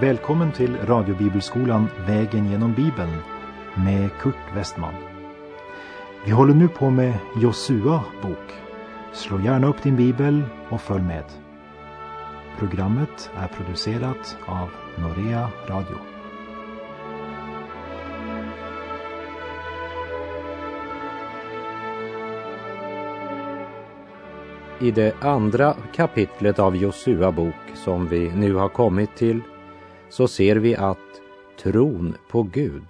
Välkommen till radiobibelskolan Vägen genom Bibeln med Kurt Westman. Vi håller nu på med Josua bok. Slå gärna upp din bibel och följ med. Programmet är producerat av Norea Radio. I det andra kapitlet av Josua bok som vi nu har kommit till så ser vi att tron på Gud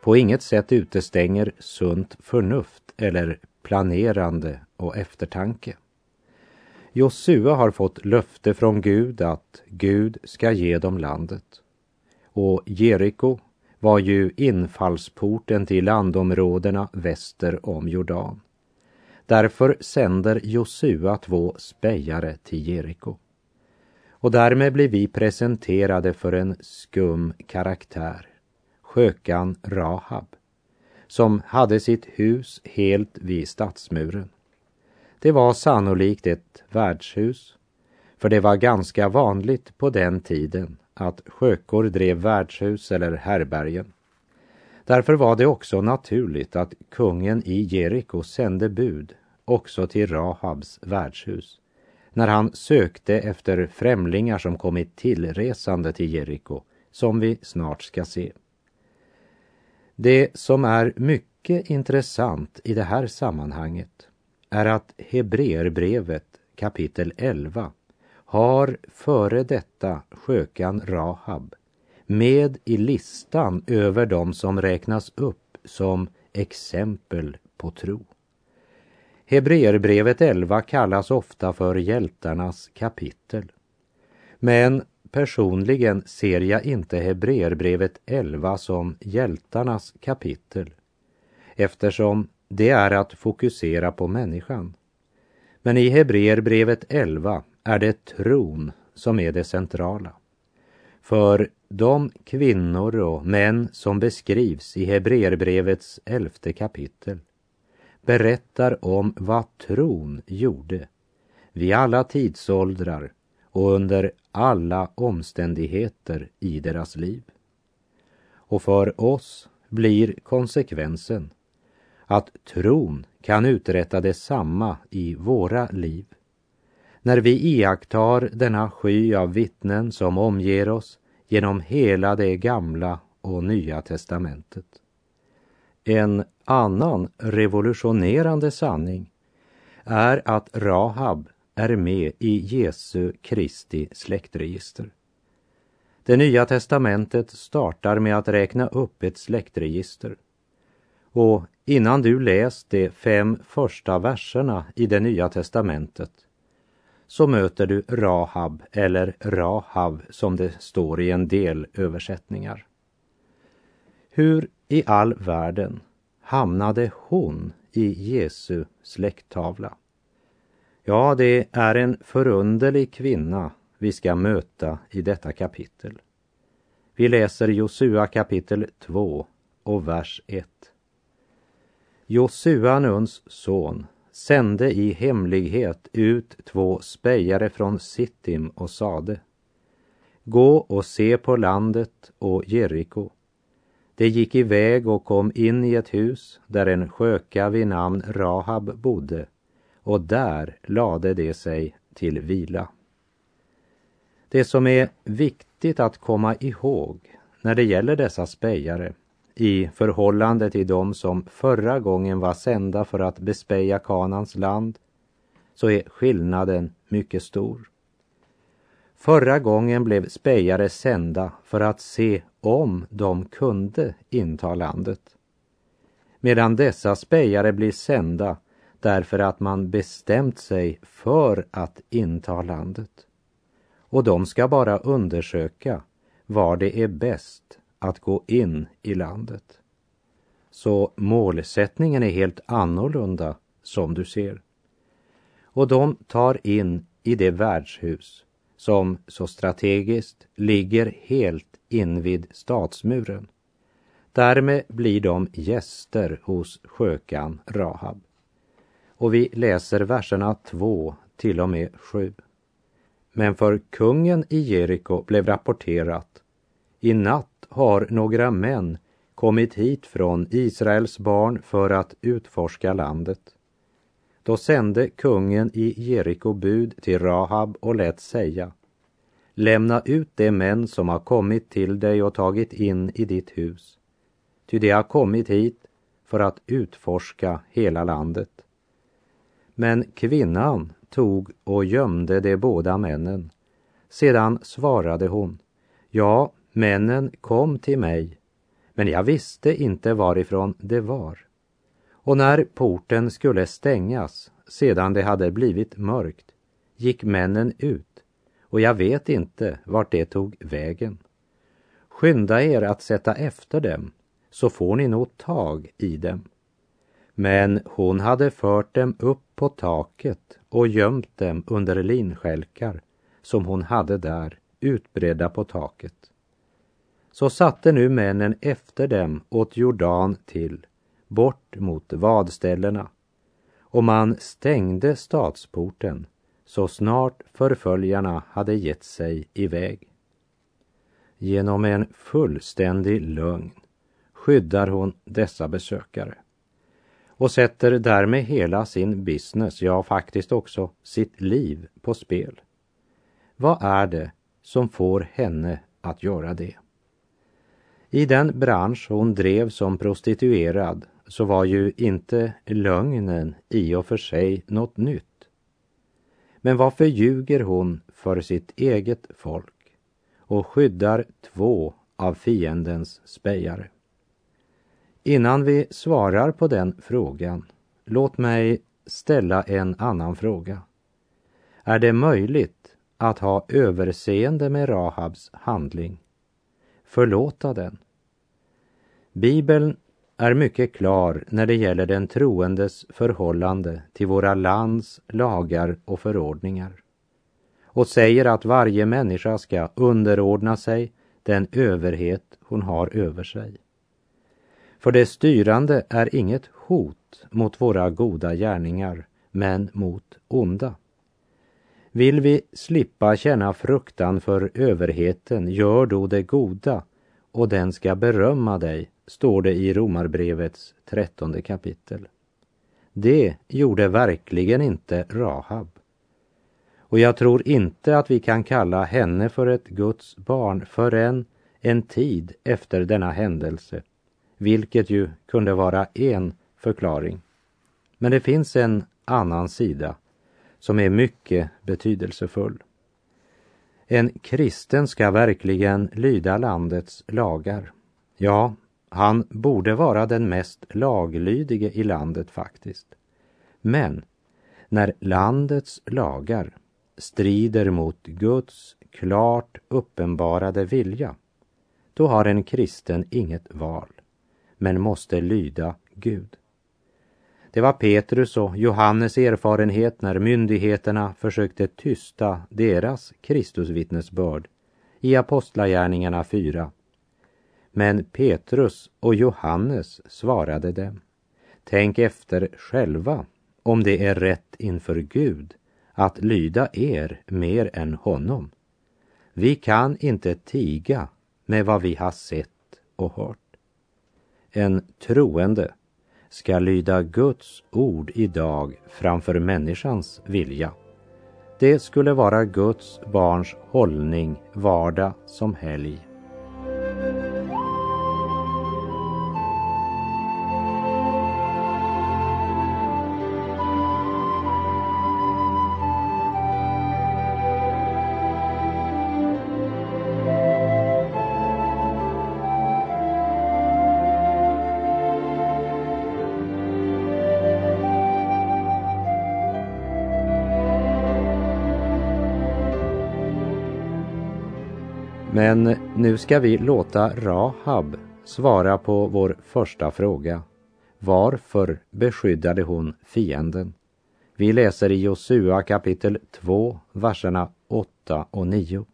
på inget sätt utestänger sunt förnuft eller planerande och eftertanke. Josua har fått löfte från Gud att Gud ska ge dem landet. Och Jeriko var ju infallsporten till landområdena väster om Jordan. Därför sänder Josua två spejare till Jeriko. Och därmed blir vi presenterade för en skum karaktär, skökan Rahab, som hade sitt hus helt vid stadsmuren. Det var sannolikt ett värdshus, för det var ganska vanligt på den tiden att skökor drev värdshus eller härbergen. Därför var det också naturligt att kungen i Jeriko sände bud också till Rahabs värdshus när han sökte efter främlingar som kommit tillresande till Jeriko, som vi snart ska se. Det som är mycket intressant i det här sammanhanget är att Hebreerbrevet kapitel 11 har före detta skökan Rahab med i listan över de som räknas upp som exempel på tro. Hebreerbrevet 11 kallas ofta för hjältarnas kapitel. Men personligen ser jag inte Hebreerbrevet 11 som hjältarnas kapitel eftersom det är att fokusera på människan. Men i Hebreerbrevet 11 är det tron som är det centrala. För de kvinnor och män som beskrivs i Hebreerbrevets elfte kapitel berättar om vad tron gjorde vid alla tidsåldrar och under alla omständigheter i deras liv. Och för oss blir konsekvensen att tron kan uträtta detsamma i våra liv. När vi iakttar denna sky av vittnen som omger oss genom hela det gamla och nya testamentet. En annan revolutionerande sanning är att Rahab är med i Jesu Kristi släktregister. Det nya testamentet startar med att räkna upp ett släktregister. Och innan du läst de fem första verserna i det nya testamentet så möter du Rahab eller Rahav som det står i en del översättningar. Hur i all världen hamnade hon i Jesu släkttavla? Ja, det är en förunderlig kvinna vi ska möta i detta kapitel. Vi läser Josua kapitel 2 och vers 1. Josua Nuns son sände i hemlighet ut två spejare från Sittim och sade Gå och se på landet och Jeriko. De gick iväg och kom in i ett hus där en sköka vid namn Rahab bodde och där lade de sig till vila. Det som är viktigt att komma ihåg när det gäller dessa spejare i förhållande till de som förra gången var sända för att bespeja Kanans land så är skillnaden mycket stor. Förra gången blev spejare sända för att se om de kunde inta landet. Medan dessa spejare blir sända därför att man bestämt sig för att inta landet. Och de ska bara undersöka var det är bäst att gå in i landet. Så målsättningen är helt annorlunda som du ser. Och de tar in i det värdshus som så strategiskt ligger helt invid stadsmuren. Därmed blir de gäster hos skökan Rahab. Och vi läser verserna 2 till och med 7. Men för kungen i Jeriko blev rapporterat I natt har några män kommit hit från Israels barn för att utforska landet. Då sände kungen i Jeriko bud till Rahab och lät säga Lämna ut de män som har kommit till dig och tagit in i ditt hus. Ty de har kommit hit för att utforska hela landet. Men kvinnan tog och gömde de båda männen. Sedan svarade hon, ja, männen kom till mig, men jag visste inte varifrån det var. Och när porten skulle stängas, sedan det hade blivit mörkt, gick männen ut, och jag vet inte vart det tog vägen. Skynda er att sätta efter dem, så får ni nog tag i dem. Men hon hade fört dem upp på taket och gömt dem under linskälkar som hon hade där utbredda på taket. Så satte nu männen efter dem åt Jordan till, bort mot vadställena, och man stängde stadsporten så snart förföljarna hade gett sig iväg. Genom en fullständig lögn skyddar hon dessa besökare och sätter därmed hela sin business, ja faktiskt också sitt liv på spel. Vad är det som får henne att göra det? I den bransch hon drev som prostituerad så var ju inte lögnen i och för sig något nytt. Men varför ljuger hon för sitt eget folk och skyddar två av fiendens spejare? Innan vi svarar på den frågan, låt mig ställa en annan fråga. Är det möjligt att ha överseende med Rahabs handling? Förlåta den? Bibeln är mycket klar när det gäller den troendes förhållande till våra lands lagar och förordningar och säger att varje människa ska underordna sig den överhet hon har över sig. För det styrande är inget hot mot våra goda gärningar, men mot onda. Vill vi slippa känna fruktan för överheten, gör då det goda och den ska berömma dig, står det i Romarbrevets trettonde kapitel. Det gjorde verkligen inte Rahab. Och jag tror inte att vi kan kalla henne för ett Guds barn förrän en tid efter denna händelse vilket ju kunde vara en förklaring. Men det finns en annan sida som är mycket betydelsefull. En kristen ska verkligen lyda landets lagar. Ja, han borde vara den mest laglydige i landet faktiskt. Men när landets lagar strider mot Guds klart uppenbarade vilja, då har en kristen inget val men måste lyda Gud. Det var Petrus och Johannes erfarenhet när myndigheterna försökte tysta deras Kristusvittnesbörd i Apostlagärningarna 4. Men Petrus och Johannes svarade dem. Tänk efter själva om det är rätt inför Gud att lyda er mer än honom. Vi kan inte tiga med vad vi har sett och hört. En troende ska lyda Guds ord idag framför människans vilja. Det skulle vara Guds barns hållning vardag som helg. Men nu ska vi låta Rahab svara på vår första fråga. Varför beskyddade hon fienden? Vi läser i Josua kapitel 2, verserna 8 och 9.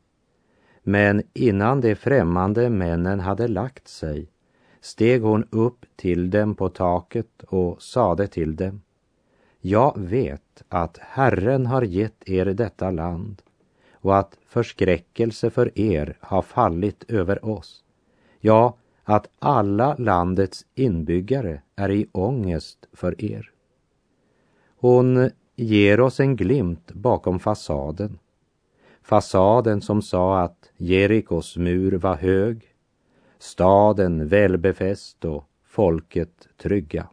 Men innan de främmande männen hade lagt sig steg hon upp till dem på taket och sade till dem. Jag vet att Herren har gett er detta land och att förskräckelse för er har fallit över oss. Ja, att alla landets inbyggare är i ångest för er. Hon ger oss en glimt bakom fasaden. Fasaden som sa att Jerikos mur var hög, staden välbefäst och folket trygga.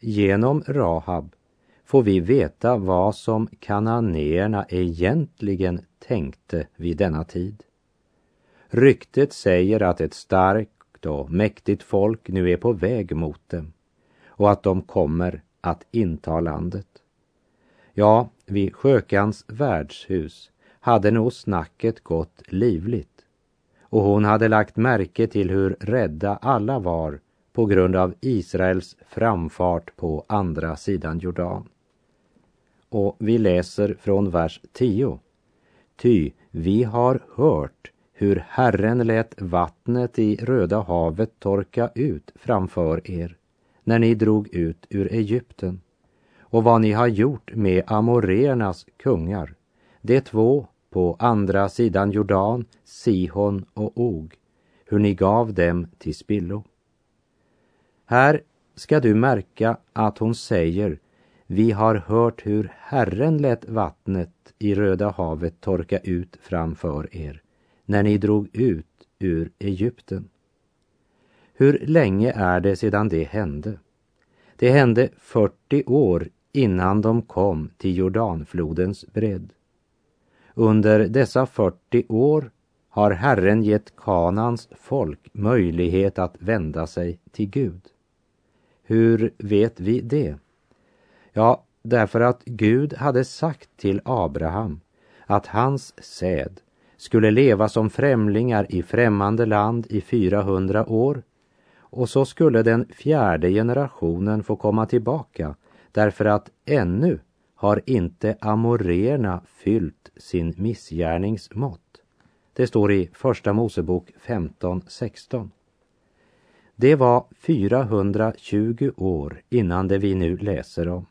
Genom Rahab får vi veta vad som kananéerna egentligen tänkte vid denna tid. Ryktet säger att ett starkt och mäktigt folk nu är på väg mot dem och att de kommer att inta landet. Ja, vid Sjökans värdshus hade nog snacket gått livligt och hon hade lagt märke till hur rädda alla var på grund av Israels framfart på andra sidan Jordan. Och vi läser från vers 10. Ty vi har hört hur Herren lät vattnet i Röda havet torka ut framför er när ni drog ut ur Egypten och vad ni har gjort med amoreernas kungar, de två på andra sidan Jordan, Sihon och Og, hur ni gav dem till spillo. Här ska du märka att hon säger vi har hört hur Herren lät vattnet i Röda havet torka ut framför er när ni drog ut ur Egypten. Hur länge är det sedan det hände? Det hände 40 år innan de kom till Jordanflodens bredd. Under dessa 40 år har Herren gett Kanans folk möjlighet att vända sig till Gud. Hur vet vi det? Ja, därför att Gud hade sagt till Abraham att hans säd skulle leva som främlingar i främmande land i 400 år och så skulle den fjärde generationen få komma tillbaka därför att ännu har inte amoreerna fyllt sin missgärningsmått. Det står i Första Mosebok 15.16. Det var 420 år innan det vi nu läser om.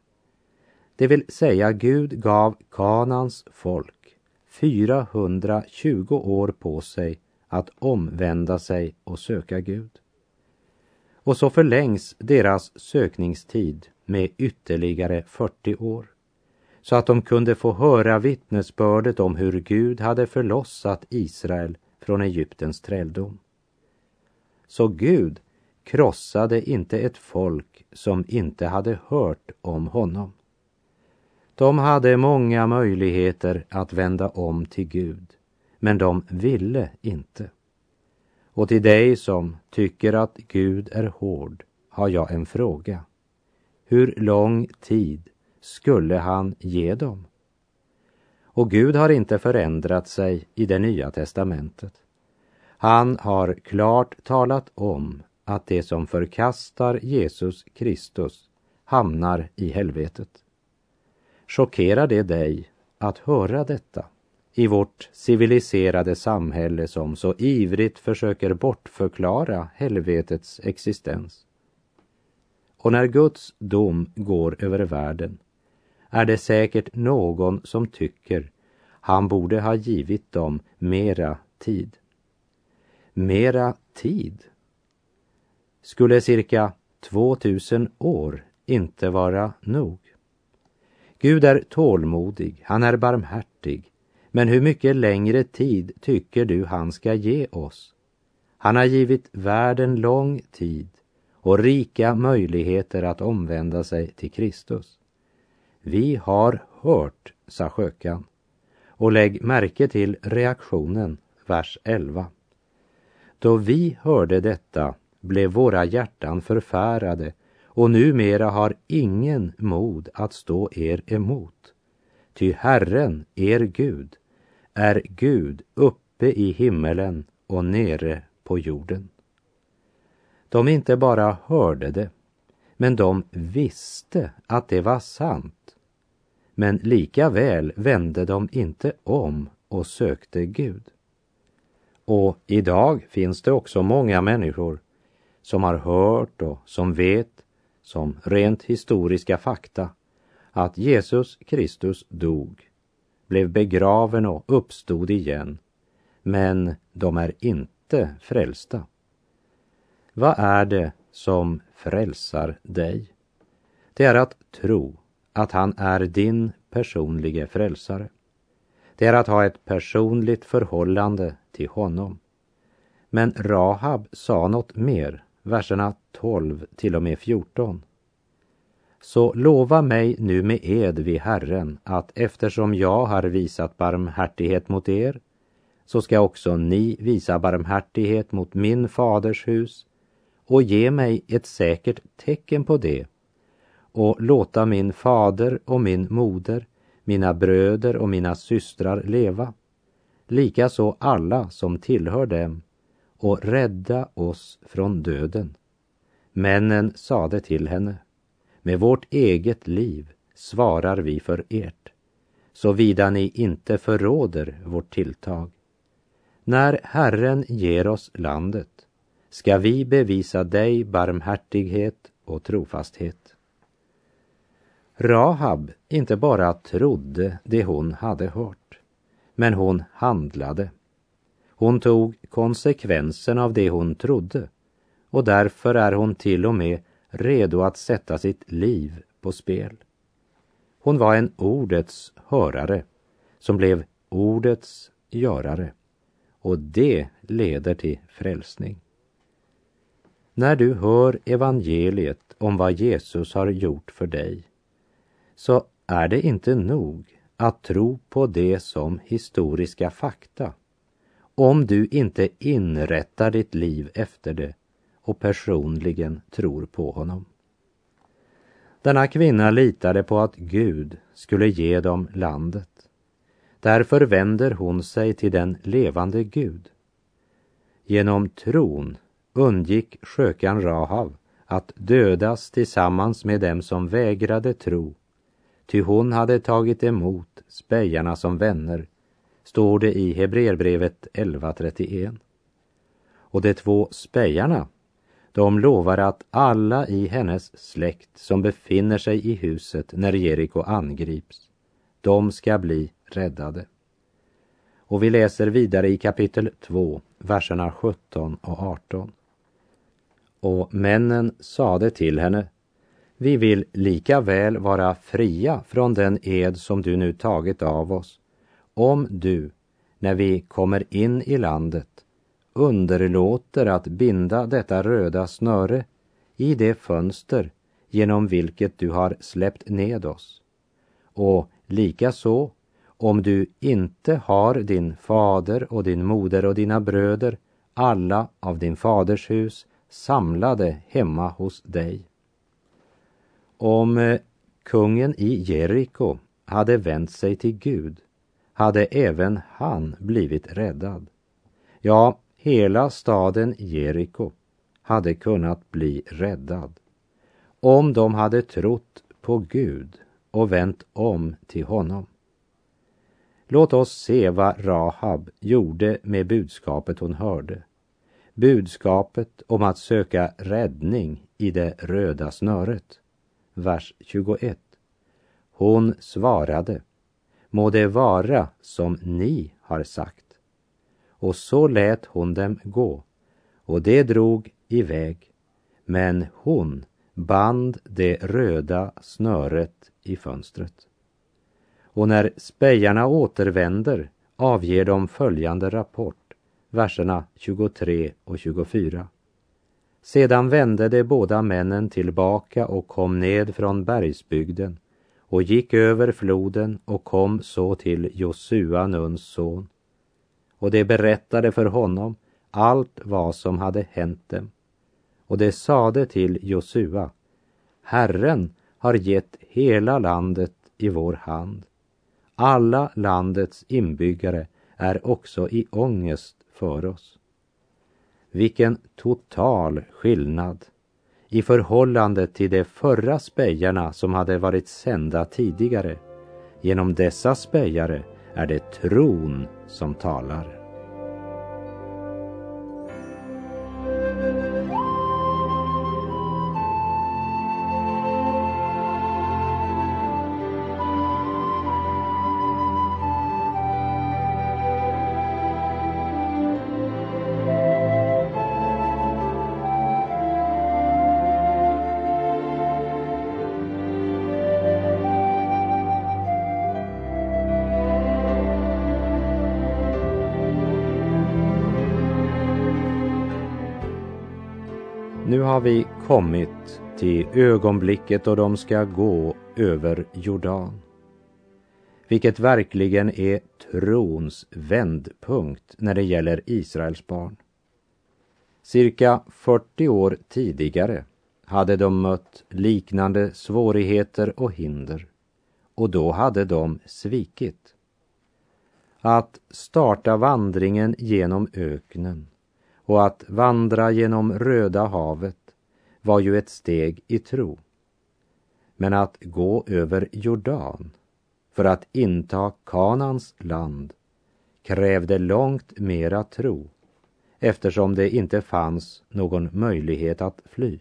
Det vill säga Gud gav Kanans folk 420 år på sig att omvända sig och söka Gud. Och så förlängs deras sökningstid med ytterligare 40 år så att de kunde få höra vittnesbördet om hur Gud hade förlossat Israel från Egyptens träldom. Så Gud krossade inte ett folk som inte hade hört om honom. De hade många möjligheter att vända om till Gud, men de ville inte. Och till dig som tycker att Gud är hård har jag en fråga. Hur lång tid skulle han ge dem? Och Gud har inte förändrat sig i det nya testamentet. Han har klart talat om att det som förkastar Jesus Kristus hamnar i helvetet. Chockerar det dig att höra detta i vårt civiliserade samhälle som så ivrigt försöker bortförklara helvetets existens? Och när Guds dom går över världen är det säkert någon som tycker han borde ha givit dem mera tid. Mera tid? Skulle cirka 2000 år inte vara nog? Gud är tålmodig, han är barmhärtig, men hur mycket längre tid tycker du han ska ge oss? Han har givit världen lång tid och rika möjligheter att omvända sig till Kristus. Vi har hört, sa skökan. Och lägg märke till reaktionen, vers 11. Då vi hörde detta blev våra hjärtan förfärade och numera har ingen mod att stå er emot. Ty Herren, er Gud, är Gud uppe i himmelen och nere på jorden. De inte bara hörde det, men de visste att det var sant. Men lika väl vände de inte om och sökte Gud. Och idag finns det också många människor som har hört och som vet, som rent historiska fakta, att Jesus Kristus dog, blev begraven och uppstod igen, men de är inte frälsta. Vad är det som frälsar dig? Det är att tro att han är din personlige frälsare. Det är att ha ett personligt förhållande till honom. Men Rahab sa något mer, verserna 12 till och med 14. Så lova mig nu med ed vid Herren att eftersom jag har visat barmhärtighet mot er så ska också ni visa barmhärtighet mot min faders hus och ge mig ett säkert tecken på det och låta min fader och min moder, mina bröder och mina systrar leva, likaså alla som tillhör dem och rädda oss från döden. Männen sade till henne, med vårt eget liv svarar vi för ert, såvida ni inte förråder vårt tilltag. När Herren ger oss landet ska vi bevisa dig barmhärtighet och trofasthet. Rahab inte bara trodde det hon hade hört, men hon handlade. Hon tog konsekvensen av det hon trodde och därför är hon till och med redo att sätta sitt liv på spel. Hon var en ordets hörare som blev ordets görare och det leder till frälsning. När du hör evangeliet om vad Jesus har gjort för dig så är det inte nog att tro på det som historiska fakta om du inte inrättar ditt liv efter det och personligen tror på honom. Denna kvinna litade på att Gud skulle ge dem landet. Därför vänder hon sig till den levande Gud. Genom tron undgick skökan Rahav att dödas tillsammans med dem som vägrade tro, ty hon hade tagit emot spejarna som vänner, står det i Hebreerbrevet 11.31. Och de två spejarna de lovar att alla i hennes släkt som befinner sig i huset när Jeriko angrips, de ska bli räddade. Och vi läser vidare i kapitel 2, verserna 17 och 18. Och männen sade till henne, vi vill lika väl vara fria från den ed som du nu tagit av oss, om du, när vi kommer in i landet, underlåter att binda detta röda snöre i det fönster genom vilket du har släppt ned oss. Och likaså om du inte har din fader och din moder och dina bröder, alla av din faders hus, samlade hemma hos dig. Om eh, kungen i Jeriko hade vänt sig till Gud hade även han blivit räddad. Ja, hela staden Jeriko hade kunnat bli räddad om de hade trott på Gud och vänt om till honom. Låt oss se vad Rahab gjorde med budskapet hon hörde. Budskapet om att söka räddning i det röda snöret. Vers 21. Hon svarade, må det vara som ni har sagt och så lät hon dem gå, och det drog iväg, men hon band det röda snöret i fönstret. Och när spejarna återvänder avger de följande rapport, verserna 23 och 24. Sedan vände de båda männen tillbaka och kom ned från bergsbygden och gick över floden och kom så till Josua, Nuns son, och de berättade för honom allt vad som hade hänt dem. Och de sade till Josua, Herren har gett hela landet i vår hand. Alla landets inbyggare är också i ångest för oss. Vilken total skillnad i förhållande till de förra spejarna som hade varit sända tidigare. Genom dessa spejare är det tron som talar. Har vi kommit till ögonblicket då de ska gå över Jordan. Vilket verkligen är trons vändpunkt när det gäller Israels barn. Cirka 40 år tidigare hade de mött liknande svårigheter och hinder och då hade de svikit. Att starta vandringen genom öknen och att vandra genom Röda havet var ju ett steg i tro. Men att gå över Jordan för att inta Kanans land krävde långt mera tro eftersom det inte fanns någon möjlighet att fly.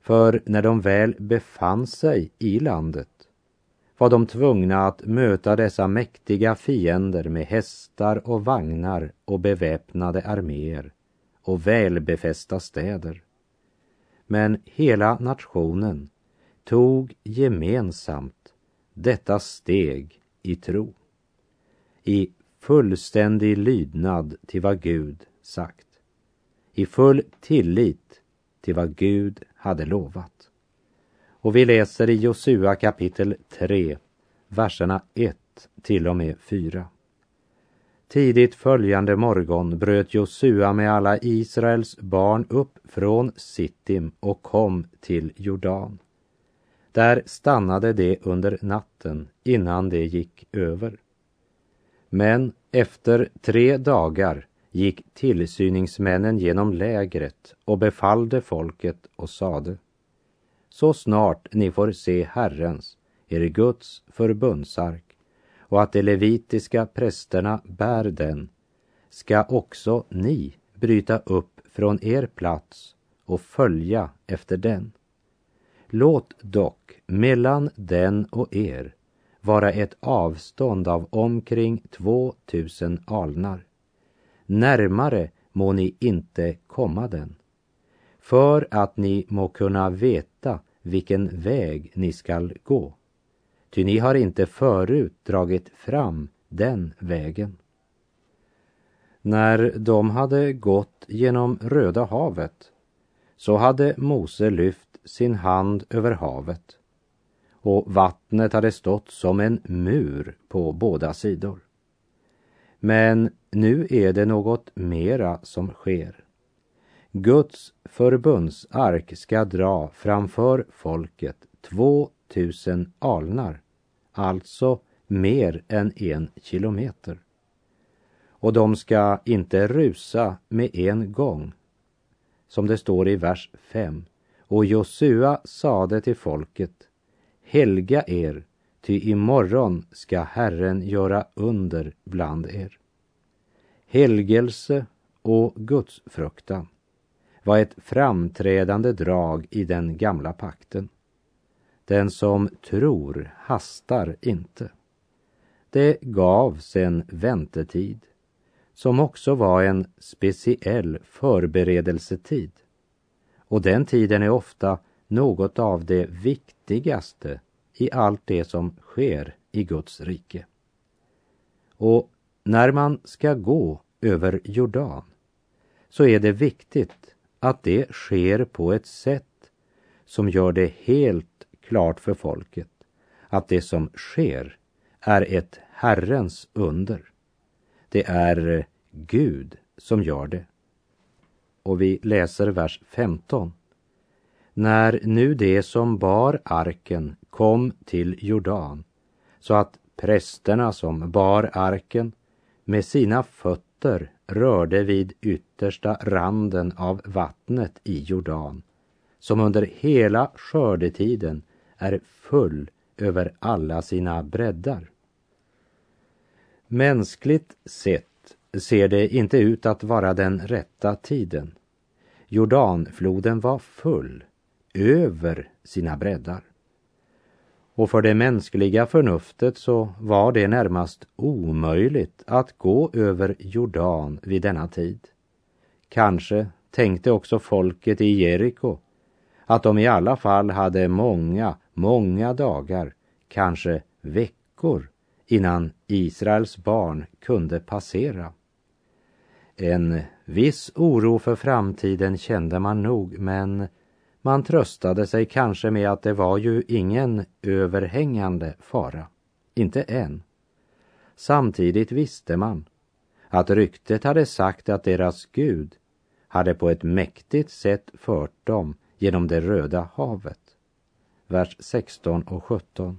För när de väl befann sig i landet var de tvungna att möta dessa mäktiga fiender med hästar och vagnar och beväpnade arméer och välbefästa städer. Men hela nationen tog gemensamt detta steg i tro. I fullständig lydnad till vad Gud sagt. I full tillit till vad Gud hade lovat. Och vi läser i Josua kapitel 3, verserna 1 till och med 4. Tidigt följande morgon bröt Josua med alla Israels barn upp från Sittim och kom till Jordan. Där stannade de under natten innan de gick över. Men efter tre dagar gick tillsyningsmännen genom lägret och befallde folket och sade Så snart ni får se Herrens, er Guds förbundsark och att de levitiska prästerna bär den ska också ni bryta upp från er plats och följa efter den. Låt dock mellan den och er vara ett avstånd av omkring två tusen alnar. Närmare må ni inte komma den, för att ni må kunna veta vilken väg ni skall gå. Ty ni har inte förut dragit fram den vägen. När de hade gått genom Röda havet så hade Mose lyft sin hand över havet och vattnet hade stått som en mur på båda sidor. Men nu är det något mera som sker. Guds förbundsark ska dra framför folket två tusen alnar, alltså mer än en kilometer. Och de ska inte rusa med en gång, som det står i vers 5. Och Josua sade till folket, helga er, ty imorgon ska Herren göra under bland er. Helgelse och gudsfruktan var ett framträdande drag i den gamla pakten. Den som tror hastar inte. Det gavs en väntetid som också var en speciell förberedelsetid. Och den tiden är ofta något av det viktigaste i allt det som sker i Guds rike. Och när man ska gå över Jordan så är det viktigt att det sker på ett sätt som gör det helt klart för folket att det som sker är ett Herrens under. Det är eh, Gud som gör det. Och vi läser vers 15. När nu det som bar arken kom till Jordan så att prästerna som bar arken med sina fötter rörde vid yttersta randen av vattnet i Jordan, som under hela skördetiden är full över alla sina breddar. Mänskligt sett ser det inte ut att vara den rätta tiden. Jordanfloden var full, över sina breddar. Och för det mänskliga förnuftet så var det närmast omöjligt att gå över Jordan vid denna tid. Kanske tänkte också folket i Jeriko att de i alla fall hade många, många dagar, kanske veckor innan Israels barn kunde passera. En viss oro för framtiden kände man nog, men man tröstade sig kanske med att det var ju ingen överhängande fara. Inte än. Samtidigt visste man att ryktet hade sagt att deras Gud hade på ett mäktigt sätt fört dem genom det röda havet. Vers 16 och 17.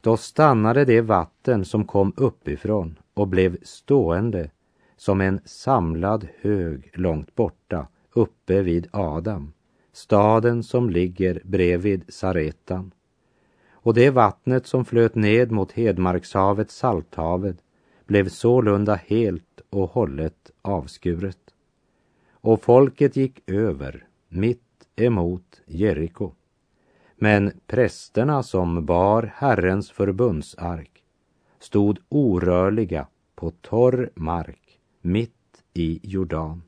Då stannade det vatten som kom uppifrån och blev stående som en samlad hög långt borta uppe vid Adam, staden som ligger bredvid Saretan. Och det vattnet som flöt ned mot Hedmarkshavet, Salthavet, blev sålunda helt och hållet avskuret. Och folket gick över mitt emot Jeriko. Men prästerna som bar Herrens förbundsark stod orörliga på torr mark mitt i Jordan.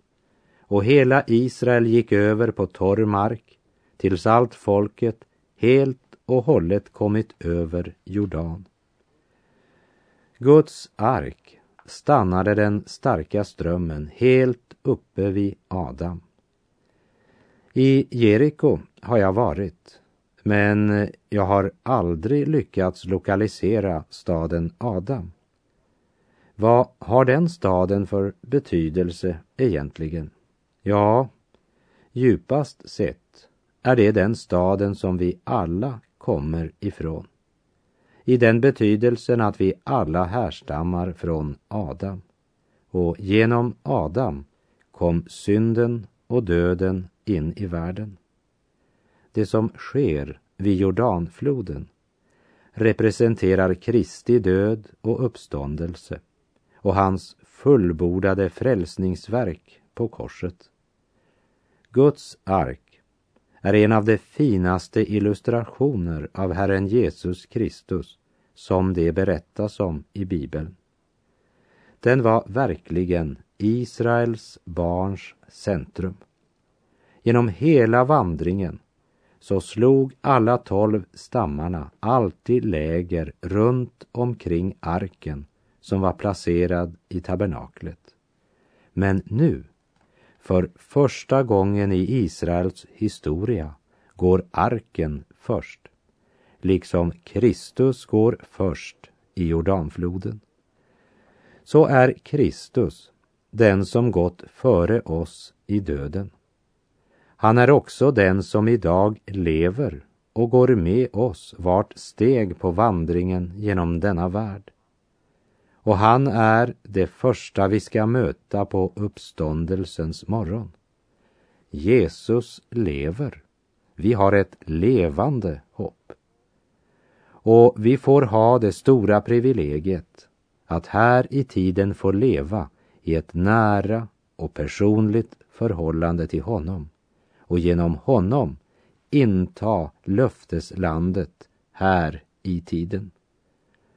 Och hela Israel gick över på torr mark tills allt folket helt och hållet kommit över Jordan. Guds ark stannade den starka strömmen helt uppe vid Adam. I Jeriko har jag varit, men jag har aldrig lyckats lokalisera staden Adam. Vad har den staden för betydelse egentligen? Ja, djupast sett är det den staden som vi alla kommer ifrån. I den betydelsen att vi alla härstammar från Adam. Och genom Adam kom synden och döden in i världen. Det som sker vid Jordanfloden representerar Kristi död och uppståndelse och hans fullbordade frälsningsverk på korset. Guds ark är en av de finaste illustrationer av Herren Jesus Kristus som det berättas om i Bibeln. Den var verkligen Israels barns centrum. Genom hela vandringen så slog alla tolv stammarna alltid läger runt omkring arken som var placerad i tabernaklet. Men nu, för första gången i Israels historia, går arken först, liksom Kristus går först i Jordanfloden. Så är Kristus den som gått före oss i döden. Han är också den som idag lever och går med oss vart steg på vandringen genom denna värld. Och han är det första vi ska möta på uppståndelsens morgon. Jesus lever. Vi har ett levande hopp. Och vi får ha det stora privilegiet att här i tiden få leva i ett nära och personligt förhållande till honom och genom honom inta löfteslandet här i tiden.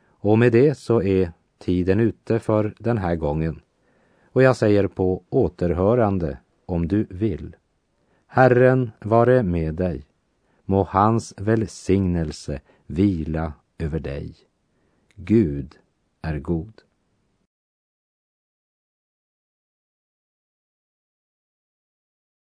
Och med det så är tiden ute för den här gången. Och jag säger på återhörande om du vill. Herren vare med dig. Må hans välsignelse vila över dig. Gud är god.